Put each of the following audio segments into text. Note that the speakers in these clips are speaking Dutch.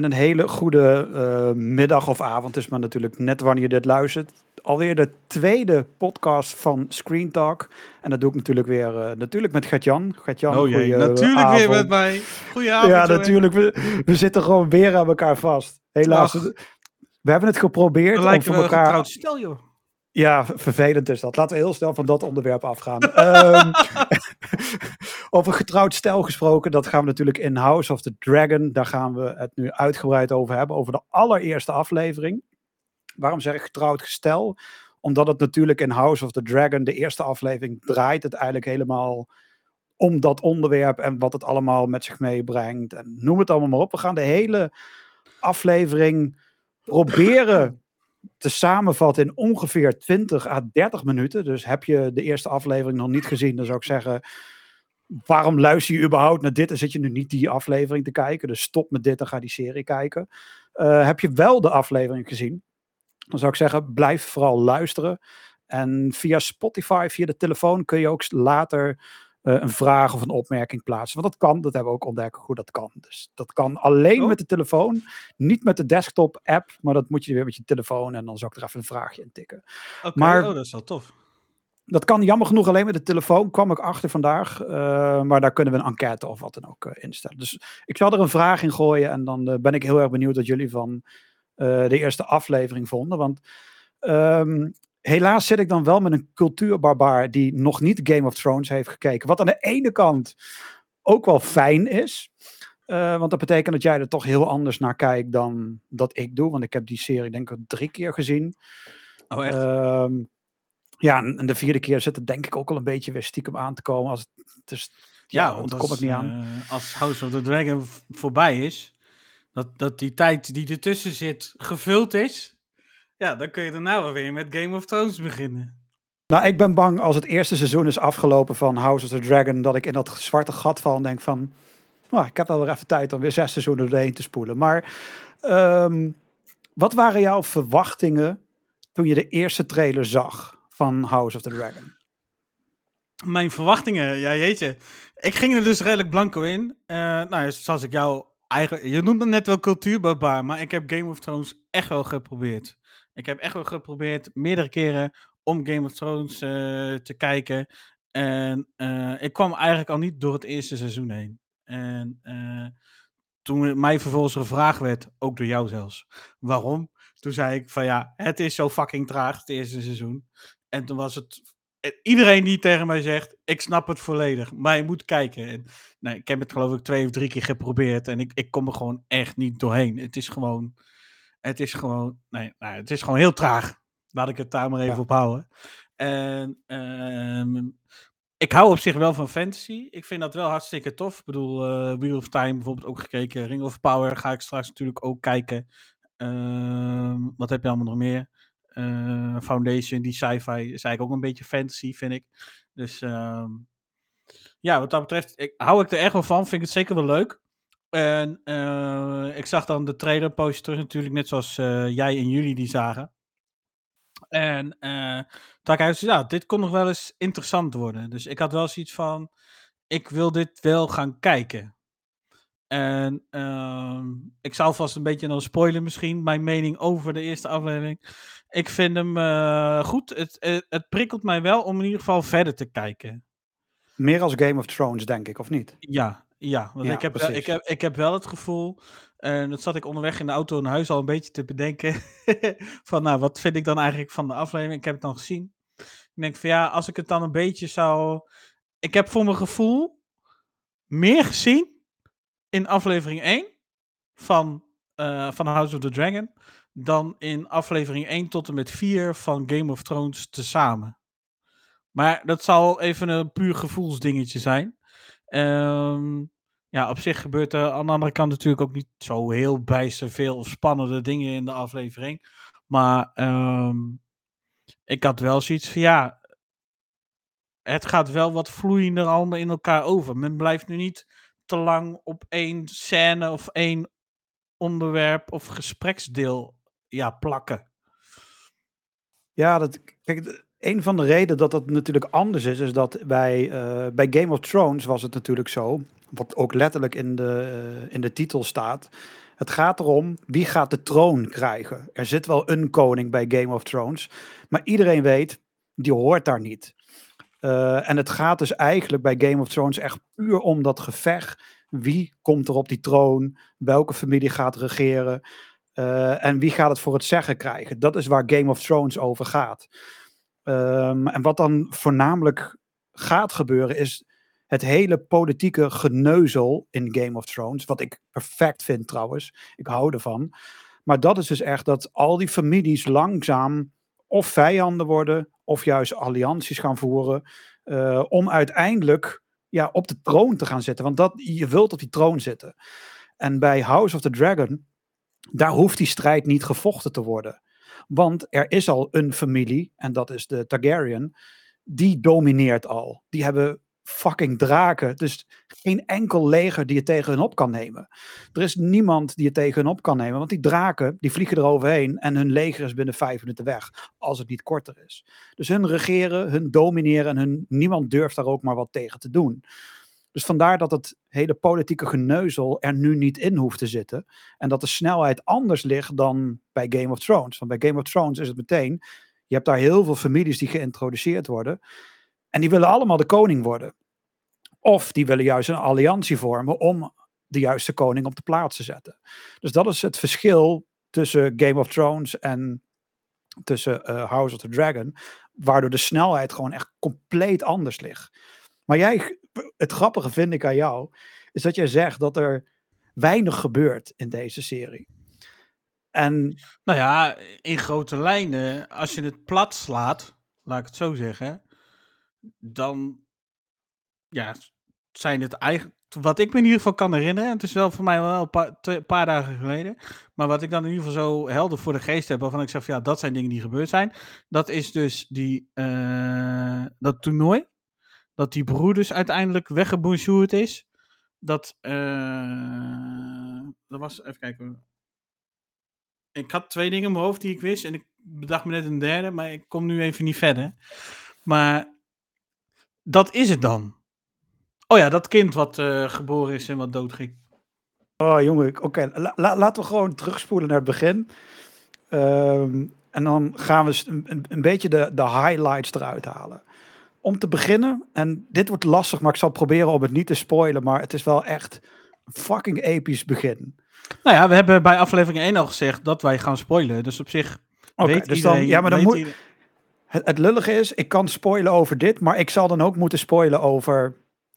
En een hele goede uh, middag of avond is maar natuurlijk net wanneer je dit luistert. Alweer de tweede podcast van Screen Talk. En dat doe ik natuurlijk weer uh, natuurlijk met Gert-Jan. Gert-Jan, oh jee, natuurlijk weer met mij. Goedenavond. Ja, natuurlijk. We, we, zitten gewoon weer aan elkaar vast. Helaas. We hebben het geprobeerd. om voor elkaar... stel joh. Ja, vervelend is dat. Laten we heel snel van dat onderwerp afgaan. um, over getrouwd stel gesproken, dat gaan we natuurlijk in House of the Dragon. Daar gaan we het nu uitgebreid over hebben. Over de allereerste aflevering. Waarom zeg ik getrouwd gestel? Omdat het natuurlijk in House of the Dragon, de eerste aflevering, draait het eigenlijk helemaal om dat onderwerp en wat het allemaal met zich meebrengt. En noem het allemaal maar op. We gaan de hele aflevering proberen te samenvatten in ongeveer 20 à 30 minuten. Dus heb je de eerste aflevering nog niet gezien, dan zou ik zeggen. Waarom luister je überhaupt naar dit en zit je nu niet die aflevering te kijken? Dus stop met dit en ga die serie kijken. Uh, heb je wel de aflevering gezien? Dan zou ik zeggen, blijf vooral luisteren. En via Spotify, via de telefoon kun je ook later uh, een vraag of een opmerking plaatsen. Want dat kan, dat hebben we ook ontdekt hoe dat kan. Dus dat kan alleen oh. met de telefoon, niet met de desktop app, maar dat moet je weer met je telefoon en dan zou ik er even een vraagje in tikken. Oké, maar oh, dat is wel tof. Dat kan jammer genoeg alleen met de telefoon, kwam ik achter vandaag. Uh, maar daar kunnen we een enquête of wat dan ook uh, instellen. Dus ik zal er een vraag in gooien en dan ben ik heel erg benieuwd wat jullie van de eerste aflevering vonden. Want um, helaas zit ik dan wel met een cultuurbarbaar die nog niet Game of Thrones heeft gekeken. Wat aan de ene kant ook wel fijn is. Uh, want dat betekent dat jij er toch heel anders naar kijkt dan dat ik doe. Want ik heb die serie denk ik drie keer gezien. Oh echt? Uh, ja, en de vierde keer zit het denk ik ook al een beetje weer stiekem aan te komen. Als het, dus, ja, want kom ik niet aan. Uh, als House of the Dragon voorbij is, dat, dat die tijd die ertussen zit gevuld is ja, dan kun je daarna wel weer met Game of Thrones beginnen. Nou, ik ben bang als het eerste seizoen is afgelopen van House of the Dragon, dat ik in dat zwarte gat val en denk van, nou, ik heb wel weer even tijd om weer zes seizoenen erheen te spoelen. Maar um, wat waren jouw verwachtingen toen je de eerste trailer zag van House of the Dragon? Mijn verwachtingen, ja jeetje. Ik ging er dus redelijk blanco in. Uh, nou, zoals ik jou eigenlijk, je noemt het net wel cultuurbarbaar, maar ik heb Game of Thrones echt wel geprobeerd. Ik heb echt wel geprobeerd, meerdere keren, om Game of Thrones uh, te kijken. En uh, ik kwam eigenlijk al niet door het eerste seizoen heen. En uh, toen mij vervolgens gevraagd werd, ook door jou zelfs, waarom? Toen zei ik van ja, het is zo fucking traag, het eerste seizoen. En toen was het iedereen die tegen mij zegt, ik snap het volledig, maar je moet kijken. En, nee, ik heb het geloof ik twee of drie keer geprobeerd en ik, ik kom er gewoon echt niet doorheen. Het is gewoon, het is gewoon, nee, nou, het is gewoon heel traag. Laat ik het daar maar even op houden. En um, ik hou op zich wel van fantasy. Ik vind dat wel hartstikke tof. Ik bedoel, uh, Wheel of Time bijvoorbeeld ook gekeken. Ring of Power ga ik straks natuurlijk ook kijken. Uh, wat heb je allemaal nog meer? Uh, Foundation, die sci-fi is eigenlijk ook een beetje fantasy, vind ik. Dus uh, ja, wat dat betreft ik, hou ik er echt wel van. Vind ik het zeker wel leuk. En uh, ik zag dan de trailer post terug natuurlijk, net zoals uh, jij en jullie die zagen. En uh, toen ik ja, dit kon nog wel eens interessant worden. Dus ik had wel zoiets van, ik wil dit wel gaan kijken. En uh, ik zal vast een beetje dan spoilen misschien, mijn mening over de eerste aflevering. Ik vind hem goed. Het, het, het, prikkelt mij wel om in ieder geval verder te kijken. Meer als Game of Thrones, denk ik, of niet? Ja, ja, want ik, heb, ik, heb, ik heb wel het gevoel, en dat zat ik onderweg in de auto naar huis al een beetje te bedenken, van nou, wat vind ik dan eigenlijk van de aflevering? Ik heb het dan gezien. Ik denk van ja, als ik het dan een beetje zou... Ik heb voor mijn gevoel meer gezien in aflevering 1 van, uh, van House of the Dragon dan in aflevering 1 tot en met 4 van Game of Thrones tezamen. Maar dat zal even een puur gevoelsdingetje zijn. Um, ja, op zich gebeurt er aan de andere kant natuurlijk ook niet zo heel bijster veel spannende dingen in de aflevering. Maar um, ik had wel zoiets van ja, het gaat wel wat vloeiender allemaal in elkaar over. Men blijft nu niet te lang op één scène of één onderwerp of gespreksdeel ja, plakken. Ja, dat, kijk, een van de redenen dat dat natuurlijk anders is, is dat bij, uh, bij Game of Thrones was het natuurlijk zo, wat ook letterlijk in de, uh, in de titel staat. Het gaat erom wie gaat de troon krijgen. Er zit wel een koning bij Game of Thrones, maar iedereen weet, die hoort daar niet. Uh, en het gaat dus eigenlijk bij Game of Thrones echt puur om dat gevecht. Wie komt er op die troon? Welke familie gaat regeren? En wie gaat het voor het zeggen krijgen? Dat is waar Game of Thrones over gaat. Um, en wat dan voornamelijk gaat gebeuren is het hele politieke geneuzel in Game of Thrones. Wat ik perfect vind trouwens. Ik hou ervan. Maar dat is dus echt dat al die families langzaam of vijanden worden. Of juist allianties gaan voeren. Uh, om uiteindelijk ja, op de troon te gaan zitten. Want dat, je wilt op die troon zitten. En bij House of the Dragon. Daar hoeft die strijd niet gevochten te worden. Want er is al een familie, en dat is de Targaryen, die domineert al. Die hebben fucking draken. Dus geen enkel leger die je tegen hen op kan nemen. Er is niemand die je tegen hen op kan nemen. Want die draken, die vliegen eroverheen. En hun leger is binnen vijf minuten weg. Als het niet korter is. Dus hun regeren, hun domineren. En hun, niemand durft daar ook maar wat tegen te doen. Dus vandaar dat het hele politieke geneuzel er nu niet in hoeft te zitten. En dat de snelheid anders ligt dan bij Game of Thrones. Want bij Game of Thrones is het meteen. Je hebt daar heel veel families die geïntroduceerd worden. En die willen allemaal de koning worden. Of die willen juist een alliantie vormen om de juiste koning op de plaats te zetten. Dus dat is het verschil tussen Game of Thrones en tussen uh, House of the Dragon. Waardoor de snelheid gewoon echt compleet anders ligt. Maar jij, het grappige vind ik aan jou, is dat jij zegt dat er weinig gebeurt in deze serie. En... Nou ja, in grote lijnen, als je het plat slaat, laat ik het zo zeggen, dan ja, zijn het eigenlijk. Wat ik me in ieder geval kan herinneren, het is wel voor mij wel een paar, paar dagen geleden. Maar wat ik dan in ieder geval zo helder voor de geest heb, waarvan ik zeg ja, dat zijn dingen die gebeurd zijn. Dat is dus die, uh, dat toernooi. Dat die broer dus uiteindelijk weggebonjourd is. Dat, uh, dat was, even kijken. Ik had twee dingen in mijn hoofd die ik wist en ik bedacht me net een derde, maar ik kom nu even niet verder. Maar dat is het dan. Oh ja, dat kind wat uh, geboren is en wat doodging. Oh jongen, oké. Okay. La laten we gewoon terugspoelen naar het begin. Um, en dan gaan we een, een beetje de, de highlights eruit halen. Om te beginnen, en dit wordt lastig, maar ik zal proberen om het niet te spoilen, maar het is wel echt een fucking episch begin. Nou ja, we hebben bij aflevering 1 al gezegd dat wij gaan spoilen. Dus op zich okay, weet dus iedereen... Dan, ja, maar dan moet... Het, het lullige is, ik kan spoilen over dit, maar ik zal dan ook moeten spoilen over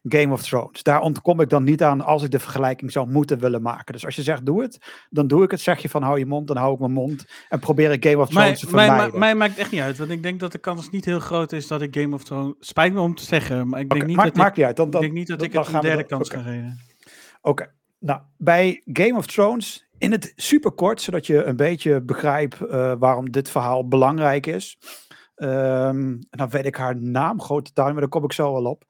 Game of Thrones. Daar ontkom ik dan niet aan als ik de vergelijking zou moeten willen maken. Dus als je zegt doe het, dan doe ik het. Zeg je van hou je mond, dan hou ik mijn mond. En probeer ik Game of Thrones mij, te vermijden. Mij, mij, maakt echt niet uit, want ik denk dat de kans niet heel groot is dat ik Game of Thrones... Spijt me om te zeggen, maar ik denk niet dat ik, maakt niet uit. Dan, dan, ik denk niet dat dan, ik het een derde kans okay. ga geven. Oké, nou bij Game of Thrones in het superkort, zodat je een beetje begrijpt uh, waarom dit verhaal belangrijk is. Um, en dan weet ik haar naam, grote tuin, maar daar kom ik zo wel op.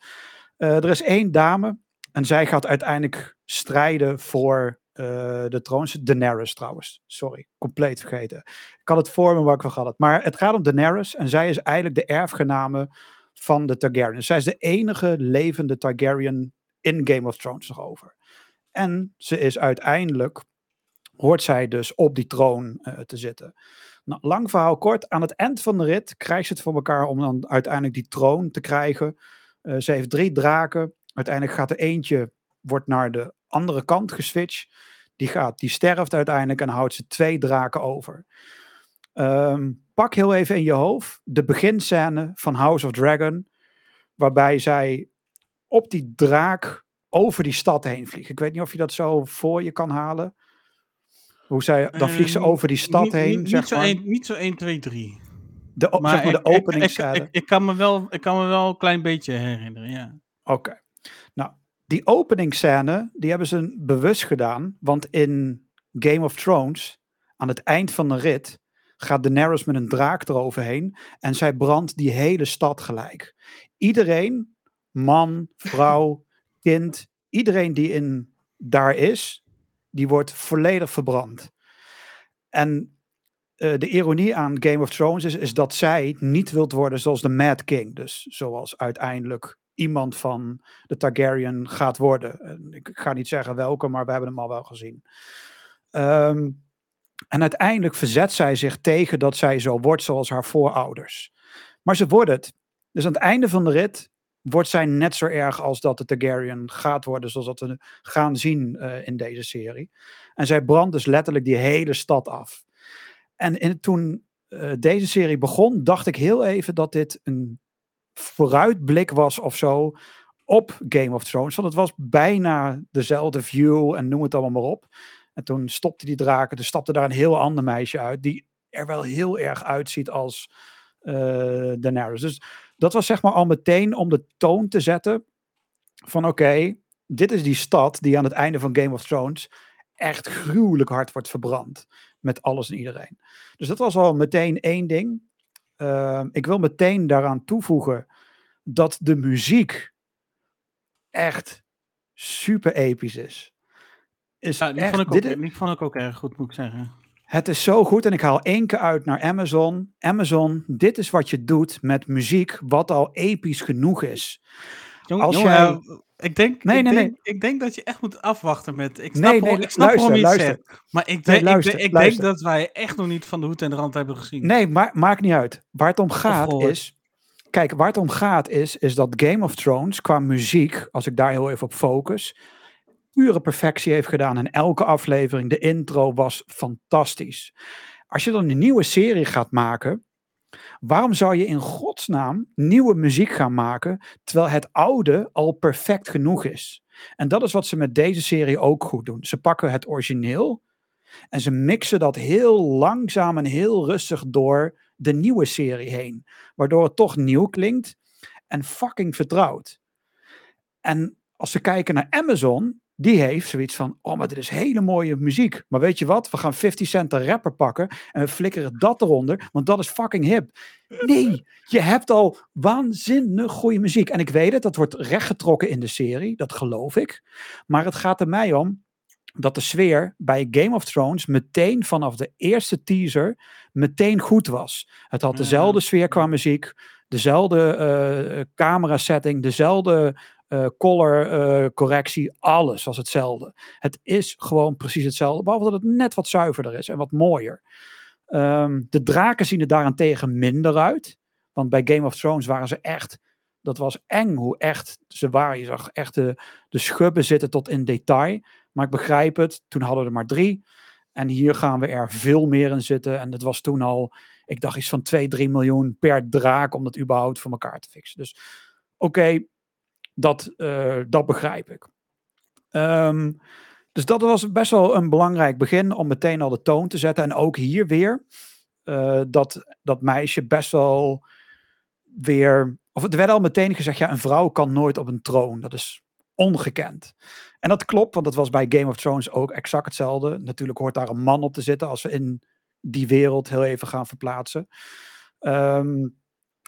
Uh, er is één dame en zij gaat uiteindelijk strijden voor uh, de troon. Daenerys trouwens, sorry, compleet vergeten. Ik kan het voor me waar ik van gehad Maar het gaat om Daenerys en zij is eigenlijk de erfgename van de Targaryens. Zij is de enige levende Targaryen in Game of Thrones nog over. En ze is uiteindelijk, hoort zij dus op die troon uh, te zitten. Nou, lang verhaal kort, aan het eind van de rit krijgt ze het voor elkaar om dan uiteindelijk die troon te krijgen. Uh, ze heeft drie draken. Uiteindelijk gaat er eentje, wordt naar de andere kant geswitcht. Die, gaat, die sterft uiteindelijk en houdt ze twee draken over. Um, pak heel even in je hoofd de beginscène van House of Dragon. Waarbij zij op die draak over die stad heen vliegen. Ik weet niet of je dat zo voor je kan halen. Hoe zij, dan vliegt ze ehm, over die stad heen. Niet, zeg niet, zo 1, niet zo 1, 2, 3. De, maar zeg maar de. Ik, ik, ik, kan me wel, ik kan me wel een klein beetje herinneren, ja. Oké. Okay. Nou, die openingsscène, die hebben ze bewust gedaan. Want in Game of Thrones, aan het eind van de rit, gaat Daenerys met een draak eroverheen. En zij brandt die hele stad gelijk. Iedereen, man, vrouw, kind, iedereen die in, daar is, die wordt volledig verbrand. En uh, de ironie aan Game of Thrones is, is dat zij niet wilt worden zoals de Mad King. Dus zoals uiteindelijk iemand van de Targaryen gaat worden. Ik ga niet zeggen welke, maar we hebben hem al wel gezien. Ehm, en uiteindelijk verzet zij zich tegen dat zij zo wordt zoals haar voorouders. Maar ze wordt het. Dus aan het einde van de rit wordt zij net zo erg als dat de Targaryen gaat worden, zoals dat we gaan zien uh, in deze serie. En zij brandt dus letterlijk die hele stad af. En toen uh, deze serie begon, dacht ik heel even dat dit een vooruitblik was of zo op Game of Thrones. Want het was bijna dezelfde view en noem het allemaal maar op. En toen stopte die draken, er stapte daar een heel ander meisje uit, die er wel heel erg uitziet als uh, Daenerys. Dus dat was zeg maar al meteen om de toon te zetten van oké, dit is die stad die aan het einde van Game of Thrones echt gruwelijk hard wordt verbrand. Met alles en iedereen. Dus dat was al meteen één ding. Uh, ik wil meteen daaraan toevoegen dat de muziek echt super episch is. is ja, die, echt, vond ik ook, dit, die vond ik ook erg goed, moet ik zeggen. Het is zo goed en ik haal één keer uit naar Amazon. Amazon, dit is wat je doet met muziek wat al episch genoeg is. Als jongen, jij... ik, denk, nee, ik, nee, denk, nee. ik denk dat je echt moet afwachten met. Ik snap, nee, nee, ik snap luister, luister. Maar ik, denk, luister, ik, denk dat wij echt nog niet van de hoed en de rand hebben gezien. Nee, maar maakt niet uit. Waar het om gaat is. Kijk, waar het om gaat is, is dat Game of Thrones qua muziek, als ik daar heel even op focus, pure perfectie heeft gedaan. En elke aflevering, de intro was fantastisch. Als je dan een nieuwe serie gaat maken, waarom zou je in godsnaam nieuwe muziek gaan maken, terwijl het oude al perfect genoeg is? En dat is wat ze met deze serie ook goed doen. Ze pakken het origineel en ze mixen dat heel langzaam en heel rustig door de nieuwe serie heen. Waardoor het toch nieuw klinkt en fucking vertrouwd. En als we kijken naar Amazon, die heeft zoiets van, oh, maar dit is hele mooie muziek. Maar weet je wat? We gaan 50 Cent de rapper pakken en we flikkeren dat eronder, want dat is fucking hip. Nee, je hebt al waanzinnig goede muziek. En ik weet het, dat wordt rechtgetrokken in de serie, dat geloof ik. Maar het gaat er mij om dat de sfeer bij Game of Thrones meteen vanaf de eerste teaser meteen goed was. Het had dezelfde sfeer qua muziek, dezelfde uh, camera setting, dezelfde uh, color uh, correctie, alles was hetzelfde. Het is gewoon precies hetzelfde, behalve dat het net wat zuiverder is en wat mooier. Um, de draken zien er daarentegen minder uit. Want bij Game of Thrones waren ze echt, dat was eng hoe echt ze waren. Je zag echt de, schubben zitten tot in detail. Maar ik begrijp het, toen hadden we er maar drie. En hier gaan we er veel meer in zitten. En het was toen al, ik dacht iets van 2, 3 miljoen per draak om dat überhaupt voor elkaar te fixen. Dus oké, dat, uh, dat begrijp ik. Um, dus dat was best wel een belangrijk begin om meteen al de toon te zetten. En ook hier weer uh, dat, dat meisje best wel weer. Of het werd al meteen gezegd: ja, een vrouw kan nooit op een troon. Dat is ongekend. En dat klopt, want dat was bij Game of Thrones ook exact hetzelfde. Natuurlijk hoort daar een man op te zitten als we in die wereld heel even gaan verplaatsen. Um,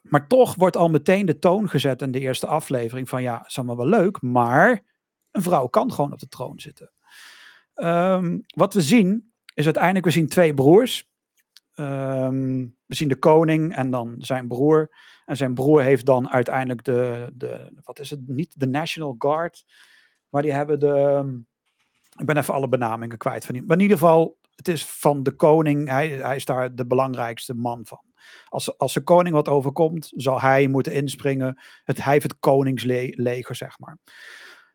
maar toch wordt al meteen de toon gezet in de eerste aflevering van ja, is allemaal wel leuk, maar een vrouw kan gewoon op de troon zitten. Um, wat we zien is uiteindelijk, we zien twee broers. Um, we zien de koning en dan zijn broer. En zijn broer heeft dan uiteindelijk de, de wat is het, niet de National Guard, maar die hebben de, ik ben even alle benamingen kwijt van die, maar in ieder geval, het is van de koning, hij, hij is daar de belangrijkste man van. Als, als de koning wat overkomt, zal hij moeten inspringen. Het, hij heeft het koningsleger, zeg maar.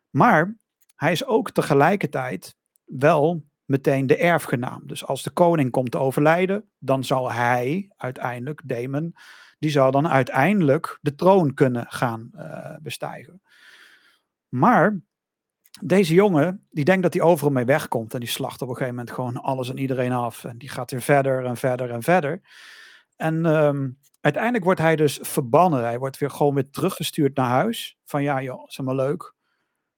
Maar hij is ook tegelijkertijd wel meteen de erfgenaam. Dus als de koning komt te overlijden, dan zal hij uiteindelijk, Damon, die zal dan uiteindelijk de troon kunnen gaan uh, bestijgen. Maar deze jongen, die denkt dat hij overal mee wegkomt en die slacht op een gegeven moment gewoon alles en iedereen af. En die gaat weer verder en verder en verder. En um, uiteindelijk wordt hij dus verbannen. Hij wordt weer gewoon weer teruggestuurd naar huis. Van ja, joh, is maar leuk.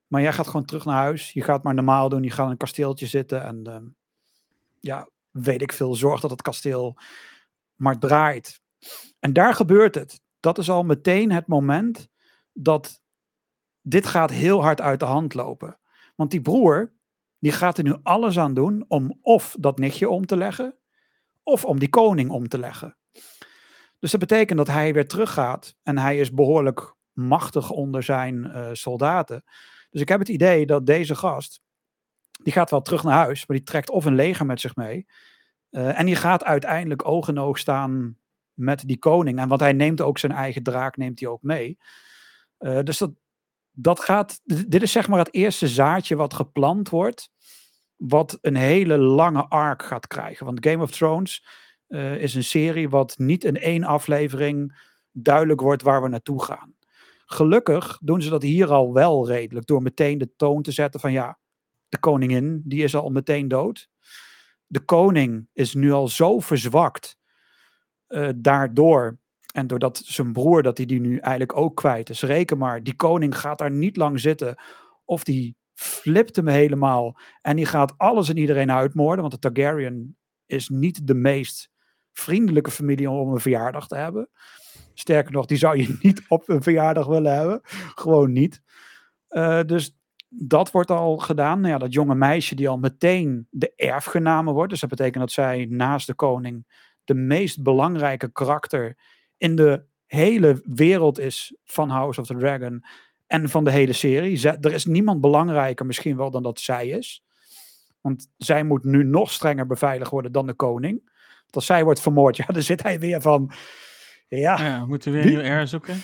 Maar jij gaat gewoon terug naar huis. Je gaat maar normaal doen. Je gaat in een kasteeltje zitten. En um, ja, weet ik veel. Zorg dat het kasteel maar draait. En daar gebeurt het. Dat is al meteen het moment dat dit gaat heel hard uit de hand lopen. Want die broer, die gaat er nu alles aan doen om of dat nichtje om te leggen, of om die koning om te leggen. Dus dat betekent dat hij weer teruggaat en hij is behoorlijk machtig onder zijn uh, soldaten. Dus ik heb het idee dat deze gast Die gaat wel terug naar huis, maar die trekt of een leger met zich mee. Eh, en die gaat uiteindelijk oog in oog staan met die koning. En want hij neemt ook zijn eigen draak, neemt hij ook mee. Uh, dus dat, dat gaat. Dit is zeg maar het eerste zaadje wat geplant wordt. Wat een hele lange arc gaat krijgen. Want Game of Thrones uh, is een serie wat niet in één aflevering duidelijk wordt waar we naartoe gaan. Gelukkig doen ze dat hier al wel redelijk. Door meteen de toon te zetten van ja, de koningin die is al meteen dood. De koning is nu al zo verzwakt. Uh, daardoor en doordat zijn broer, dat hij die nu eigenlijk ook kwijt is. Reken maar, die koning gaat daar niet lang zitten. Of die flipt hem helemaal. En die gaat alles en iedereen uitmoorden. Want de Targaryen is niet de meest vriendelijke familie om een verjaardag te hebben. Sterker nog, die zou je niet op een verjaardag willen hebben. Gewoon niet. Uh, dus dat wordt al gedaan. Nou ja, dat jonge meisje die al meteen de erfgename wordt. Dus dat betekent dat zij naast de koning de meest belangrijke karakter in de hele wereld is van House of the Dragon en van de hele serie. Er is niemand belangrijker misschien wel dan dat zij is. Want zij moet nu nog strenger beveiligd worden dan de koning. Als zij wordt vermoord, ja, dan zit hij weer van... Ja, ja moeten we weer wie, een nieuw air zoeken?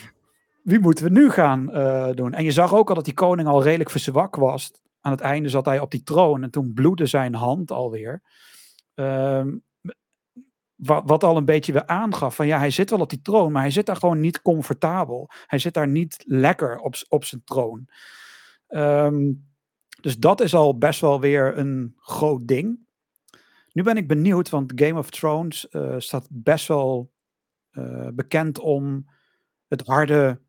Wie moeten we nu gaan uh, doen? En je zag ook al dat die koning al redelijk verzwak was. Aan het einde zat hij op die troon en toen bloedde zijn hand alweer. Um, wat, wat, al een beetje weer aangaf van ja, hij zit wel op die troon, maar hij zit daar gewoon niet comfortabel. Hij zit daar niet lekker op, op zijn troon. Um, dus dat is al best wel weer een groot ding. Nu ben ik benieuwd, want Game of Thrones uh, staat best wel uh, bekend om het harde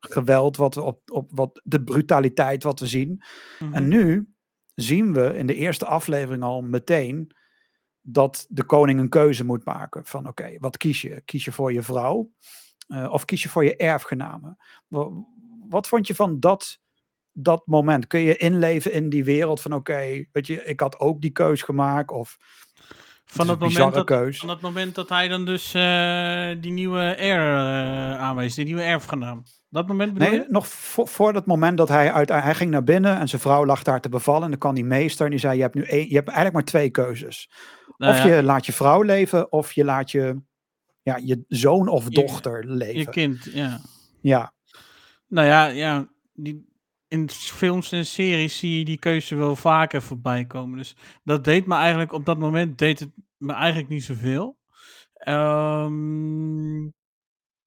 geweld, wat op, op wat, de brutaliteit wat we zien. Mm -hmm. En nu zien we in de eerste aflevering al meteen dat de koning een keuze moet maken van oké, okay, wat kies je? Kies je voor je vrouw uh, of kies je voor je erfgename? Wat, wat, vond je van dat, dat moment? Kun je inleven in die wereld van oké, okay, weet je, ik had ook die keus gemaakt of van dat, moment dat, keus. van dat moment dat hij dan dus uh, die nieuwe air uh, aanwees, die nieuwe erfgenaam. Dat moment bedoel Nee, je? nog voor, voor dat moment dat hij uit, hij ging naar binnen en zijn vrouw lag daar te bevallen. En dan kan die meester en die zei, je hebt nu je hebt eigenlijk maar twee keuzes. Nou, of ja. je laat je vrouw leven, of je laat je, ja, je zoon of dochter je, leven. Je kind, ja. Ja. Nou ja, ja die, in films en series zie je die keuze wel vaker voorbij komen. Dus dat deed me eigenlijk, op dat moment deed het me eigenlijk niet zoveel. Um,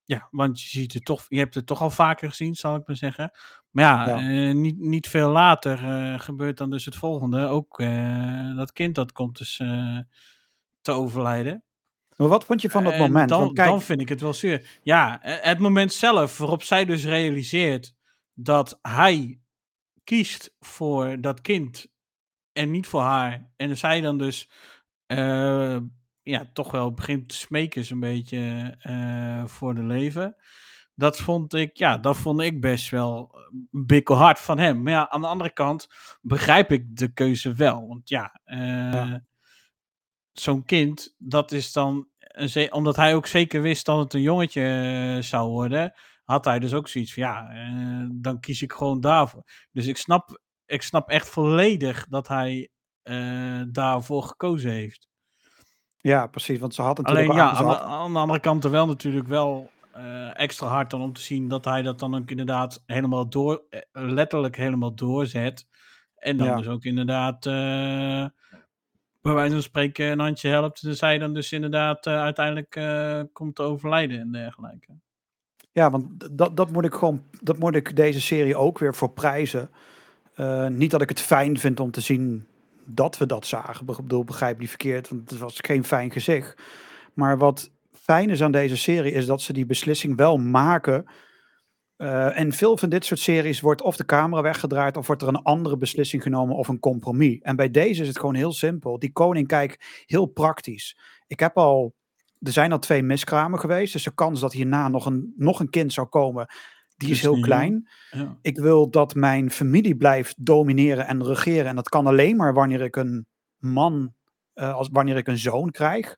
ja, want je ziet het toch, je hebt het toch al vaker gezien, zal ik maar zeggen. Maar ja, ja. Uh, niet, niet veel later uh, gebeurt dan dus het volgende. Ook uh, dat kind dat komt dus te overlijden. Maar wat vond je van dat moment? Dan, Want kijk... dan vind ik het wel zeer. Ja, het moment zelf waarop zij dus realiseert dat hij kiest voor dat kind en niet voor haar. En zij dan dus uh, ja, toch wel begint te smeken zo'n beetje uh, voor de leven. Dat vond ik, ja, dat vond ik best wel een bikkelhard van hem. Maar ja, aan de andere kant begrijp ik de keuze wel. Want ja, uh, ja. zo'n kind, dat is dan, omdat hij ook zeker wist dat het een jongetje zou worden, had hij dus ook zoiets van, ja, uh, dan kies ik gewoon daarvoor. Dus ik snap, ik snap echt volledig dat hij uh, daarvoor gekozen heeft. Ja, precies, want ze had natuurlijk Alleen ja, aan de, aan de, andere kant er wel natuurlijk wel uh, extra hard dan om te zien dat hij dat dan ook inderdaad helemaal door, letterlijk helemaal doorzet. En dan ja. dus ook inderdaad, bij wijze van spreken, een handje helpt. Dus hij dan dus inderdaad uiteindelijk komt te overlijden en dergelijke. Ja, want dat, dat moet ik gewoon, dat moet ik deze serie ook weer voor prijzen. Uh, niet dat ik het fijn vind om te zien dat we dat zagen. Ik bedoel, begrijp niet verkeerd, want het was geen fijn gezicht. Maar wat fijn is aan deze serie is dat ze die beslissing wel maken. Uh, en veel van dit soort series wordt of de camera weggedraaid of wordt er een andere beslissing genomen of een compromis. En bij deze is het gewoon heel simpel. Die koning kijkt heel praktisch. Ik heb al er zijn al twee miskramen geweest. Dus de kans dat hierna nog een, nog een kind zou komen, die is heel klein. Ja. Ik wil dat mijn familie blijft domineren en regeren. En dat kan alleen maar wanneer ik een man, uh, als, wanneer ik een zoon krijg.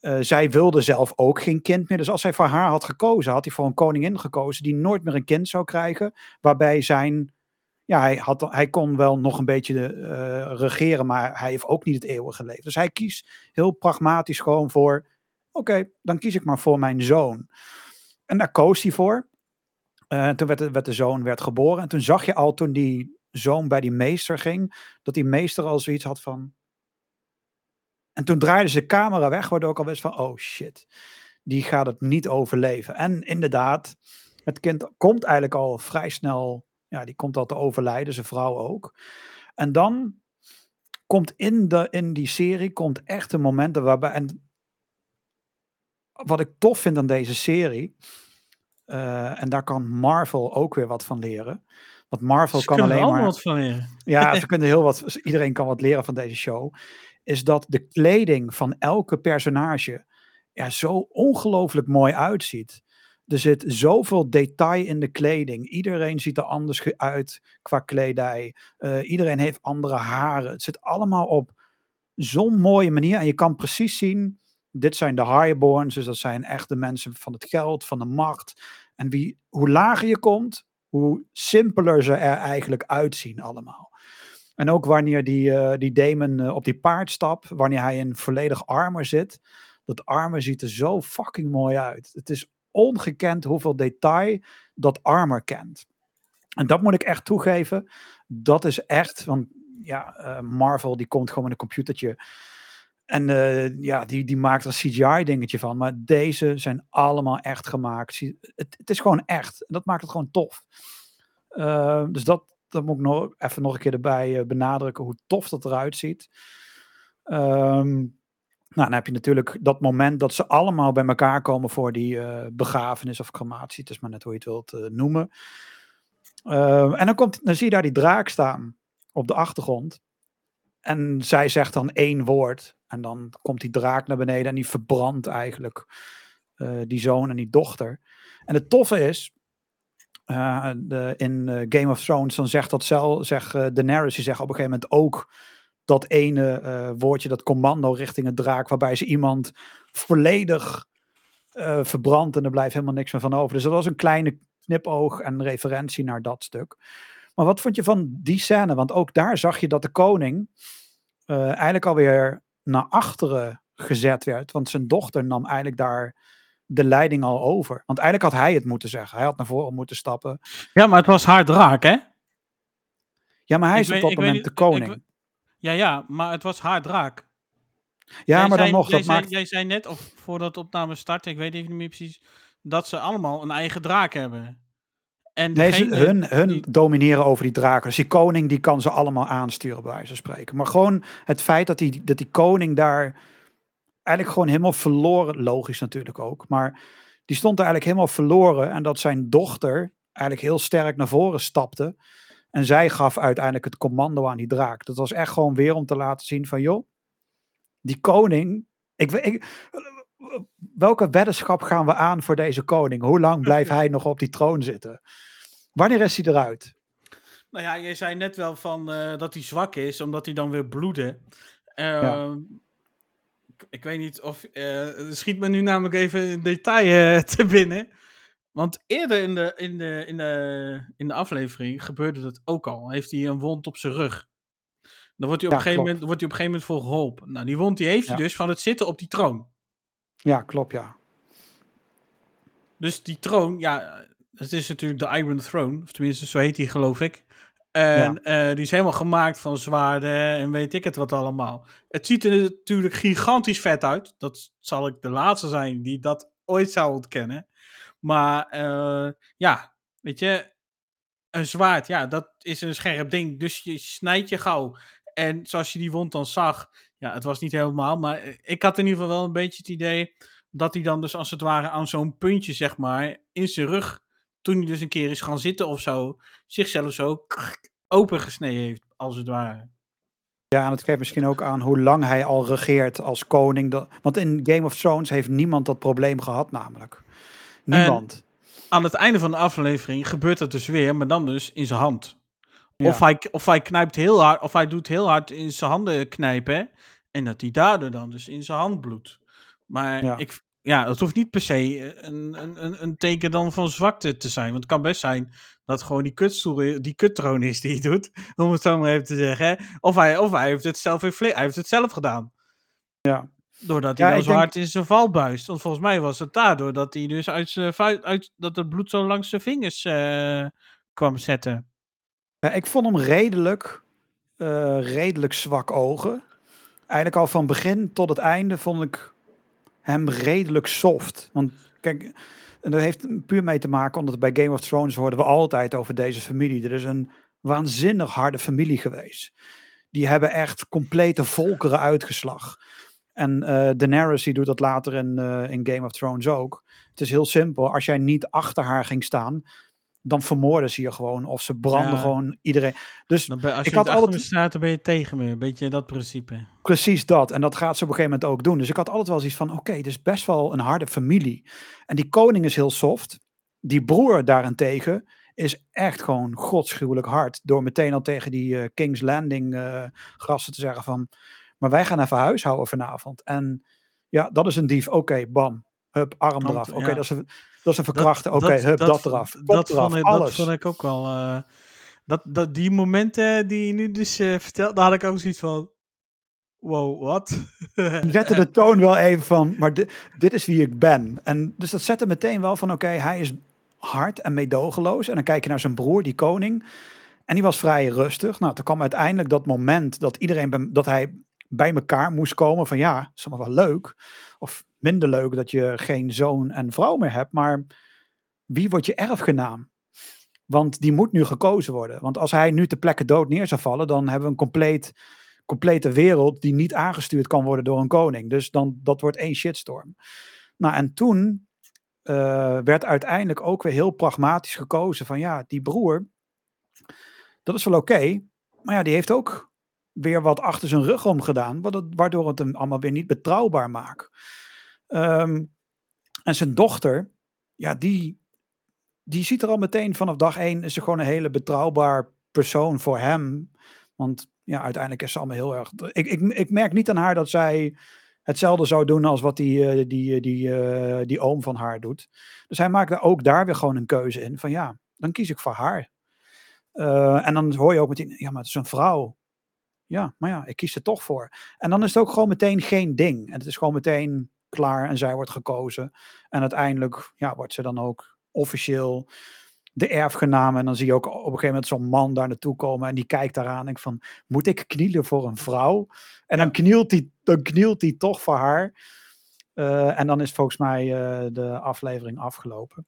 Uh, zij wilde zelf ook geen kind meer. Dus als hij voor haar had gekozen, had hij voor een koningin gekozen die nooit meer een kind zou krijgen. Waarbij zijn ja, hij, had, hij kon wel nog een beetje uh, regeren, maar hij heeft ook niet het eeuwige leven. Dus hij kiest heel pragmatisch gewoon voor, oké, dan kies ik maar voor mijn zoon. En daar koos hij voor. Uh, toen werd de, de, zoon werd geboren. En toen zag je al, toen die zoon bij die meester ging, dat die meester al zoiets had van... En toen draaide ze de camera weg, waardoor ik al wist van, oh shit, die gaat het niet overleven. En inderdaad, het kind komt eigenlijk al vrij snel ja, die komt al te overlijden, zijn vrouw ook. En dan komt in, de, in die serie komt echt een momenten waarbij. En wat ik tof vind aan deze serie. Uh, en daar kan Marvel ook weer wat van leren. Want Marvel Ze kan alleen maar. wat van leren. Ja, ze kunnen heel wat. Iedereen kan wat leren van deze show. Is dat de kleding van elke personage ja, zo ongelooflijk mooi uitziet. Er zit zoveel detail in de kleding. Iedereen ziet er anders uit qua kledij. Uh, iedereen heeft andere haren. Het zit allemaal op zo'n mooie manier. En je kan precies zien, dit zijn de highborns. Dus dat zijn echt de mensen van het geld, van de macht. En wie, hoe lager je komt, hoe simpeler ze er eigenlijk uitzien allemaal. En ook wanneer die, uh, die Damon uh, op die paard stapt, wanneer hij in volledig armor zit. Dat armor ziet er zo fucking mooi uit. Het is ongekend hoeveel detail dat armor kent. En dat moet ik echt toegeven. Dat is echt, want ja, uh, Marvel die komt gewoon met een computertje. En uh, ja, die, die maakt er een CGI-dingetje van. Maar deze zijn allemaal echt gemaakt. Het, het is gewoon echt. En dat maakt het gewoon tof. Uh, dus dat, dat moet ik nog even nog een keer erbij benadrukken. Hoe tof dat eruit ziet. Um, nou, dan heb je natuurlijk dat moment dat ze allemaal bij elkaar komen voor die begrafenis of crematie. Het is maar net hoe je het wilt noemen. Uh, en dan, komt, dan zie je daar die draak staan op de achtergrond. En zij zegt dan één woord. En dan komt die draak naar beneden en die verbrandt eigenlijk die zoon en die dochter. En het toffe is, de, in Game of Thrones, dan zegt dat zelf, zegt Daenerys, die zegt op een gegeven moment ook dat ene woordje, dat commando richting het draak, waarbij ze iemand volledig verbrandt en er blijft helemaal niks meer van over. Dus dat was een kleine knipoog en referentie naar dat stuk. Maar wat vond je van die scène? Want ook daar zag je dat de koning uh, eigenlijk alweer naar achteren gezet werd. Want zijn dochter nam eigenlijk daar de leiding al over. Want eigenlijk had hij het moeten zeggen. Hij had naar voren moeten stappen. Ja, maar het was haar draak, hè? Ja, maar hij ik is weet, op dat moment de koning. Ik, ja, ja, maar het was haar draak. Ja, jij maar dan nog. Jij, dat zei, maakt... jij zei net, of voordat de opname startte, ik weet even niet meer precies, dat ze allemaal een eigen draak hebben. En nee, ze, hun, hun die... domineren over die draken. Dus die koning die kan ze allemaal aansturen, bij wijze van spreken. Maar gewoon het feit dat die, dat die koning daar eigenlijk gewoon helemaal verloren, logisch natuurlijk ook, maar die stond eigenlijk helemaal verloren en dat zijn dochter eigenlijk heel sterk naar voren stapte. En zij gaf uiteindelijk het commando aan die draak. Dat was echt gewoon weer om te laten zien van, joh, die koning. Ik, ik, welke weddenschap gaan we aan voor deze koning? Hoe lang blijft hij nog op die troon zitten? Wanneer is hij eruit? Nou ja, je zei net wel van uh, dat hij zwak is, omdat hij dan weer bloedde. Uh, ja. ik, ik, weet niet of. Uh, schiet me nu namelijk even een detail te binnen. Want eerder in de, in, de, in, de, in de aflevering gebeurde dat ook al. Heeft hij een wond op zijn rug. Dan wordt hij op, ja, een, gegeven moment, wordt hij op een gegeven moment voor geholpen. Nou, die wond die heeft hij dus van het zitten op die troon. Ja, klopt, ja. Dus die troon, ja, het is natuurlijk de Iron Throne. Of tenminste, zo heet die, geloof ik. En ja. uh, die is helemaal gemaakt van zwaarden en weet ik het wat allemaal. Het ziet er natuurlijk gigantisch vet uit. Dat zal ik de laatste zijn die dat ooit zou ontkennen. Maar uh, ja, weet je, een zwaard, ja, dat is een scherp ding. Dus je snijdt je gauw. En zoals je die wond dan zag, ja, het was niet helemaal. Maar eh, ik had in ieder geval wel een beetje het idee dat hij dan dus als het ware aan zo'n puntje, zeg maar, in zijn rug, toen hij dus een keer is gaan zitten of zo, zichzelf zo opengesneden heeft, als het ware. Ja, en het geeft misschien ook aan hoe lang hij al regeert als koning. Want in Game of Thrones heeft niemand dat probleem gehad, namelijk. Niemand. En aan het einde van de aflevering gebeurt het dus weer, maar dan dus in zijn hand. Ja. Of, hij, of hij knijpt heel hard, of hij doet heel hard in zijn handen knijpen. En dat hij daardoor dan dus in zijn hand bloedt. Maar ja. ik, ja, dat hoeft niet per se een, een, een teken dan van zwakte te zijn. Want het kan best zijn dat gewoon die kutstoel, die kuttroon is die hij doet, om het zo maar even te zeggen. Of hij, of hij heeft het zelf hij heeft het zelf gedaan. Ja. Doordat hij ja, zo hard in zijn val buist. Want volgens mij was het daardoor dat hij dus uit zijn uit, dat het bloed zo langs zijn vingers uh, kwam zetten. Ik vond hem redelijk, uh, redelijk zwak ogen. Eigenlijk al van begin tot het einde vond ik hem redelijk soft. Want kijk, en dat heeft puur mee te maken, omdat bij Game of Thrones hoorden we altijd over deze familie. Er is een waanzinnig harde familie geweest. Die hebben echt complete volkeren uitgeslag. En uh, Daenerys die doet dat later in, uh, in Game of Thrones ook. Het is heel simpel. Als jij niet achter haar ging staan, dan vermoorden ze je gewoon. Of ze branden gewoon iedereen. Dus als je ik had altijd staat, dan ben je tegen me. Een beetje dat principe. Precies dat. En dat gaat ze op een gegeven moment ook doen. Dus ik had altijd wel zoiets van: oké, okay, dit is best wel een harde familie. En die koning is heel soft. Die broer daarentegen is echt gewoon godschuwelijk hard. Door meteen al tegen die uh, King's Landing uh, grassen te zeggen van... Maar wij gaan even huishouden vanavond. En ja, dat is een dief. Oké, bam. Hup, arm eraf. Oké, dat is een dat is een verkrachten. Oké, okay, hup, dat, dat, eraf. dat, eraf, vond ik, alles. dat vond ik ook wel. Uh, dat, dat, die momenten die je nu dus uh, vertelt, daar had ik ook zoiets van. Wow, wat? zette de toon wel even van, maar dit, dit is wie ik ben. En dus dat zette meteen wel van, oké, hij is hard en meedogenloos. En dan kijk je naar zijn broer, die koning. En die was vrij rustig. Nou, toen kwam uiteindelijk dat moment dat iedereen, dat hij bij elkaar moest komen van, ja, is allemaal wel leuk. Of minder leuk dat je geen zoon en vrouw meer hebt, maar wie wordt je erfgenaam? Want die moet nu gekozen worden. Want als hij nu te plekke dood neer zou vallen, dan hebben we een compleet, complete wereld die niet aangestuurd kan worden door een koning. Dus dan, dat wordt één shitstorm. Nou, en toen uh, werd uiteindelijk ook weer heel pragmatisch gekozen van ja, die broer, dat is wel oké, maar ja, die heeft ook weer wat achter zijn rug om gedaan, waardoor het hem allemaal weer niet betrouwbaar maakt. Um, en zijn dochter, ja, die, die ziet er al meteen vanaf dag één, is ze gewoon een hele betrouwbaar persoon voor hem. Want ja, uiteindelijk is ze allemaal heel erg. Ik, ik, ik merk niet aan haar dat zij hetzelfde zou doen als wat die, eh, die, eh, die, die, die oom van haar doet. Dus hij maakte ook daar weer gewoon een keuze in. Van ja, dan kies ik voor haar. En dan hoor je ook meteen, ja, maar het is een vrouw. Ja, maar ja, ik kies er toch voor. En dan is het ook gewoon meteen geen ding. En het is gewoon meteen klaar en zij wordt gekozen. En uiteindelijk ja, wordt ze dan ook officieel de erfgename. En dan zie je ook op een gegeven moment zo'n man daar naartoe komen en die kijkt daaraan en van, moet ik knielen voor een vrouw? En dan knielt hij, dan knielt hij toch voor haar. Uh, en dan is volgens mij uh, de aflevering afgelopen.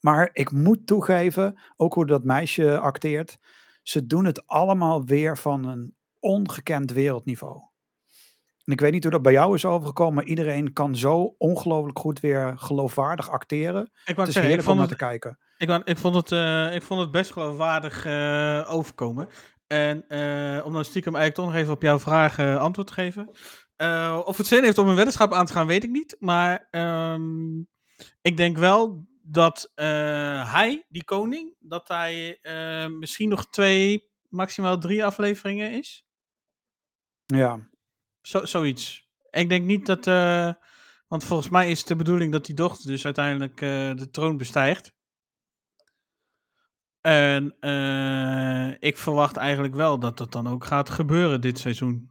Maar ik moet toegeven, ook hoe dat meisje acteert, ze doen het allemaal weer van een ongekend wereldniveau. En ik weet niet hoe dat bij jou is overgekomen, maar iedereen kan zo ongelooflijk goed weer geloofwaardig acteren. Ik het is zeggen, heerlijk om naar te kijken. Ik, ik, vond het, uh, ik vond het best geloofwaardig uh, overkomen. En uh, om dan stiekem eigenlijk toch nog even op jouw vraag antwoord te geven. of het zin heeft om een weddenschap aan te gaan, weet ik niet. Maar um, ik denk wel dat hij, die koning, dat hij misschien nog twee, maximaal drie afleveringen is. Ja, zo, zoiets. Ik denk niet dat. Uh, want volgens mij is het de bedoeling dat die dochter dus uiteindelijk uh, de troon bestijgt. En uh, ik verwacht eigenlijk wel dat dat dan ook gaat gebeuren dit seizoen.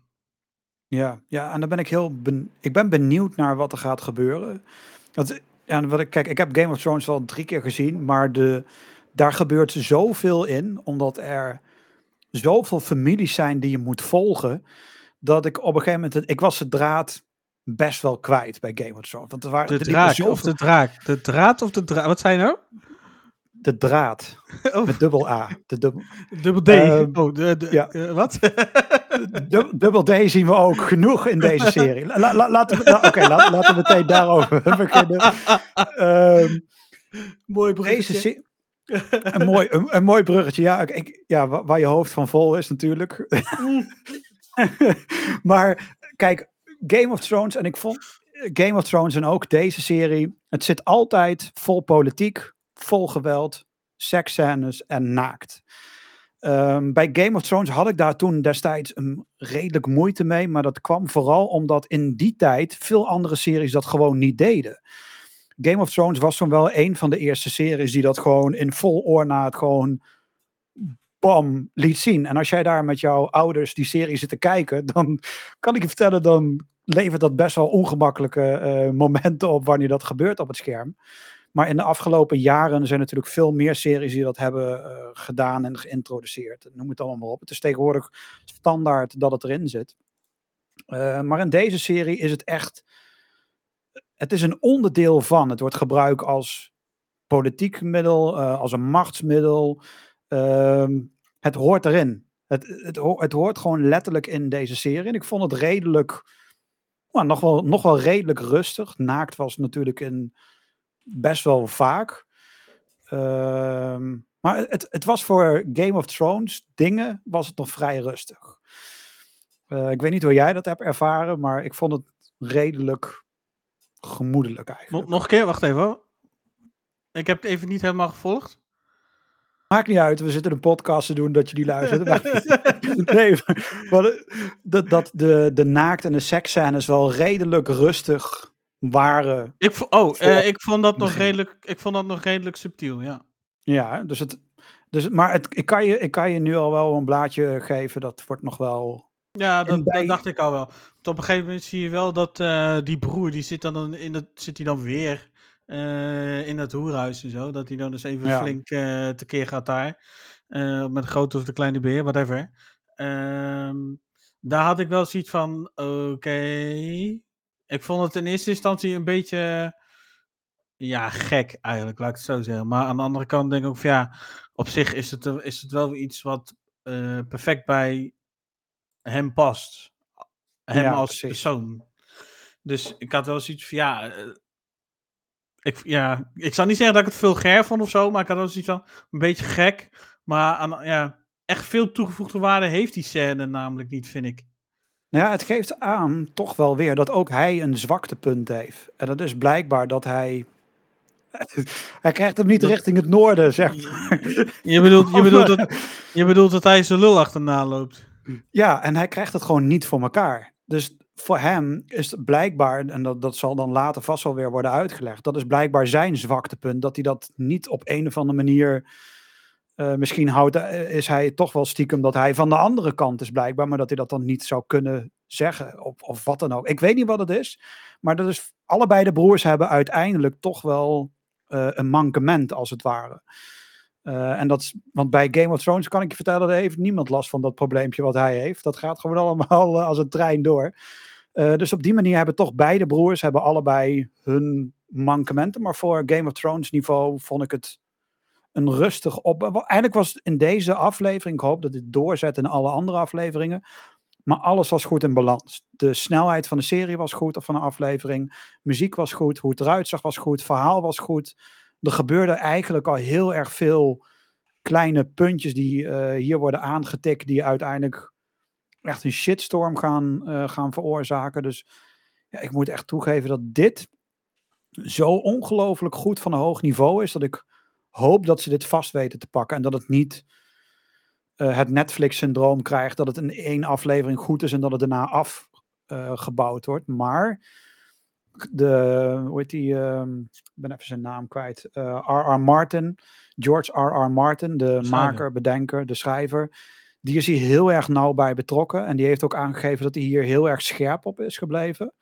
Ja, ja en dan ben ik heel. Ben, ik ben benieuwd naar wat er gaat gebeuren. Want, ja, wat ik, kijk, ik heb Game of Thrones wel drie keer gezien, maar de, daar gebeurt zoveel in, omdat er zoveel families zijn die je moet volgen dat ik op een gegeven moment, ik was de draad best wel kwijt bij Game of Thrones. Want er waren, de draak of de draak? De draad of de draad? Wat zei je nou? De draad. Oh. Met dubbel A. De dubbel, dubbel D. Uh, oh, de, de, ja. Uh, wat? dubbel D zien we ook genoeg in deze serie. La, la, laten we, nou, laten we meteen daarover beginnen. Um, mooi bruggetje. een, mooi, een, een, mooi bruggetje, ja, ik, ja. Waar je hoofd van vol is natuurlijk. maar kijk, Game of Thrones en ik vond Game of Thrones en ook deze serie, het zit altijd vol politiek, vol geweld, seksscènes en naakt. Ehm, bij Game of Thrones had ik daar toen destijds een redelijk moeite mee. Maar dat kwam vooral omdat in die tijd veel andere series dat gewoon niet deden. Game of Thrones was toen wel een van de eerste series die dat gewoon in vol oornaat gewoon bam liet zien. En als jij daar met jouw ouders die serie zit te kijken, dan kan ik je vertellen, dan levert dat best wel ongemakkelijke eh, momenten op wanneer dat gebeurt op het scherm. Maar in de afgelopen jaren zijn natuurlijk veel meer series die dat hebben uh, gedaan en geïntroduceerd. Noem het allemaal op. Het is tegenwoordig standaard dat het erin zit. Uh, maar in deze serie is het echt. Het is een onderdeel van. Het wordt gebruikt als politiek middel, als een machtsmiddel. Ehm, het hoort erin. Het, het, het, hoort gewoon letterlijk in deze serie. En ik vond het redelijk. Nou, nog, wel, nog wel redelijk rustig. Naakt was natuurlijk in best wel vaak. Uh, maar het, het was voor Game of Thrones dingen, was het nog vrij rustig. Uh, ik weet niet hoe jij dat hebt ervaren, maar ik vond het redelijk gemoedelijk eigenlijk. Nog een keer, wacht even. Ik heb het even niet helemaal gevolgd. Maakt niet uit, we zitten een podcast te doen dat je die luistert. nee, maar dat, dat de, de naakt- en de seksscènes wel redelijk rustig waren. Ik, oh, uh, ik, vond dat nog redelijk, ik vond dat nog redelijk subtiel, ja. Ja, dus het. Dus, maar het, ik, kan je, ik kan je nu al wel een blaadje geven, dat wordt nog wel. Ja, dat, bij... dat dacht ik al wel. Want op een gegeven moment zie je wel dat uh, die broer, die zit dan in het, zit hij dan weer uh, in het hoerhuis en zo. Dat hij dan dus even ja. flink tekeer gaat daar. met de grote of de kleine beer, whatever. Ehm, daar had ik wel zoiets van, oké, okay, ik vond het in eerste instantie een beetje. Ja, gek eigenlijk, laat ik het zo zeggen. Maar aan de andere kant denk ik ook van ja, op zich is het, is het wel iets wat uh, perfect bij hem past. Hem ja, als precies. persoon. Dus ik had wel zoiets van ja. Ik, ja, ik zou niet zeggen dat ik het veel ger vond of zo, maar ik had wel zoiets van een beetje gek. Maar aan, ja, echt veel toegevoegde waarde heeft die scène namelijk niet, vind ik. Nou ja, het geeft aan toch wel weer dat ook hij een zwaktepunt heeft. En dat is blijkbaar dat hij. Hij krijgt hem niet richting het noorden, zeg maar. Je bedoelt, je bedoelt, dat, je bedoelt dat hij zijn lul achterna loopt. Ja, en hij krijgt het gewoon niet voor elkaar. Dus voor hem is blijkbaar, en dat, dat zal dan later vast wel weer worden uitgelegd, dat is blijkbaar zijn zwaktepunt, dat hij dat niet op een of andere manier uh, misschien houdt, uh, is hij toch wel stiekem dat hij van de andere kant is blijkbaar, maar dat hij dat dan niet zou kunnen zeggen of, of wat dan ook. Ik weet niet wat het is, maar dat is, allebei de broers hebben uiteindelijk toch wel uh, een mankement als het ware. En dat, want bij Game of Thrones kan ik je vertellen, er heeft niemand last van dat probleempje wat hij heeft. Dat gaat gewoon allemaal als een trein door. dus op die manier hebben toch beide broers hebben allebei hun mankementen. Maar voor Game of Thrones niveau vond ik het een rustig op. Eigenlijk was in deze aflevering, ik hoop dat dit doorzet in alle andere afleveringen. Maar alles was goed in balans. De snelheid van de serie was goed, of van de aflevering. Muziek was goed, hoe het eruit zag was goed, verhaal was goed. Er gebeurde eigenlijk al heel erg veel kleine puntjes die uh, hier worden aangetikt, die uiteindelijk echt een shitstorm gaan, uh, gaan veroorzaken. Dus ja, ik moet echt toegeven dat dit zo ongelooflijk goed van een hoog niveau is, dat ik hoop dat ze dit vast weten te pakken. En dat het niet uh, het Netflix-syndroom krijgt. Dat het in één aflevering goed is en dat het daarna afgebouwd wordt. Maar de, hoe heet die, uh, ik ben even zijn naam kwijt. R.R. Martin, George R.R. Martin, de schrijver. maker, bedenker, de schrijver. Die is hier heel erg nauw bij betrokken. En die heeft ook aangegeven dat hij hier heel erg scherp op is gebleven.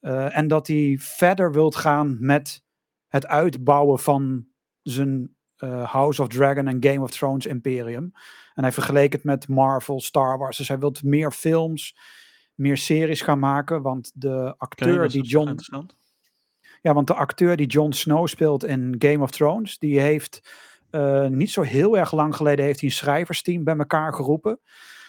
Uh, en dat hij verder wilt gaan met het uitbouwen van zijn uh, House of Dragon en Game of Thrones imperium. En hij vergeleek het met Marvel, Star Wars. Dus hij wil meer films, meer series gaan maken. Want de acteur die John. Ja, want de acteur die Jon Snow speelt in Game of Thrones, die heeft uh, niet zo heel erg lang geleden heeft hij een schrijversteam bij elkaar geroepen.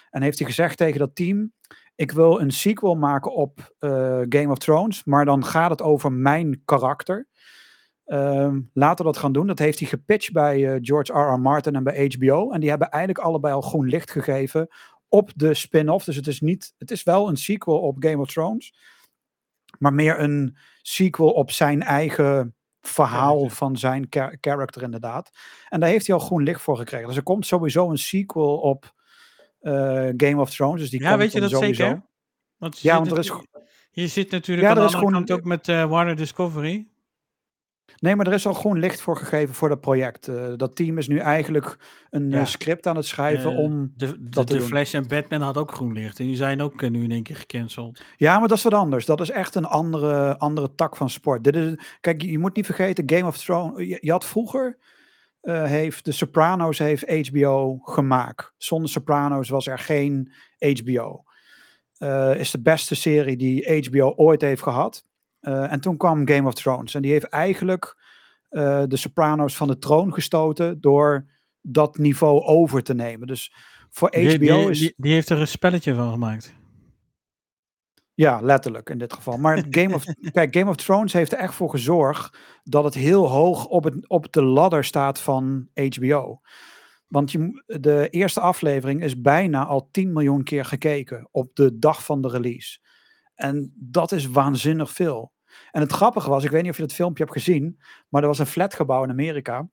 En heeft hij gezegd tegen dat team: Ik wil een sequel maken op uh, Game of Thrones, maar dan gaat het over mijn karakter. Um, laten we dat gaan doen. Dat heeft hij gepitcht bij uh, George R. R. Martin en bij HBO. En die hebben eigenlijk allebei al groen licht gegeven op de spin-off. Dus het is, niet, het is wel een sequel op Game of Thrones. Maar meer een sequel op zijn eigen verhaal Character. van zijn char- character inderdaad. En daar heeft hij al groen licht voor gekregen. Dus er komt sowieso een sequel op eh, Game of Thrones. Dus die Ja, weet je dat sowieso. zeker? Want je Ja, want er is Je zit natuurlijk Ja, aan de is andere gewoon- kant ook met eh, Warner Discovery. Nee, maar er is al groen licht voor gegeven voor dat project. Eh, dat team is nu eigenlijk een Ja. eh, script aan het schrijven Eh, om... de, de, dat de. Flash en Batman had ook groen licht. En die zijn ook nu in één keer gecanceld. Ja, maar dat is wat anders. Dat is echt een andere, andere tak van sport. Dit is, kijk, je moet niet vergeten, Game of Thrones... Je, je had vroeger... heeft de Sopranos heeft HBO gemaakt. Zonder Sopranos was er geen HBO. Is de beste serie die HBO ooit heeft gehad. Eh, en toen kwam Game of Thrones. En die heeft eigenlijk eh, de Sopranos van de troon gestoten door dat niveau over te nemen. Dus voor HBO Die, die, is... die, die heeft er een spelletje van gemaakt. Ja, letterlijk in dit geval. Maar Game of, kijk, Game of Thrones heeft er echt voor gezorgd dat het heel hoog op, het, op de ladder staat van HBO. Want je, de eerste aflevering is bijna al 10 miljoen keer gekeken op de dag van de release. En dat is waanzinnig veel. En het grappige was, ik weet niet of je dat filmpje hebt gezien, maar er was een flatgebouw in Amerika.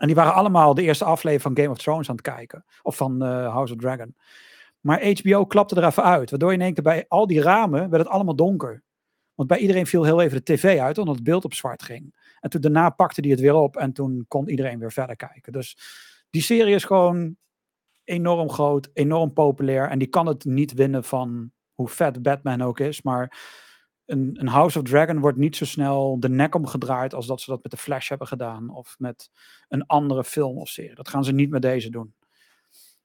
En die waren allemaal de eerste aflevering van Game of Thrones aan het kijken. Of van eh, House of Dragon. Maar HBO klapte er even uit. Waardoor in één keer bij al die ramen werd het allemaal donker. Want bij iedereen viel heel even de tv uit, omdat het beeld op zwart ging. En toen daarna pakte die het weer op en toen kon iedereen weer verder kijken. Dus die serie is gewoon enorm groot, enorm populair. En die kan het niet winnen van hoe vet Batman ook is. Maar een, een House of Dragon wordt niet zo snel de nek omgedraaid als dat ze dat met de Flash hebben gedaan. Of met een andere film of serie. Dat gaan ze niet met deze doen.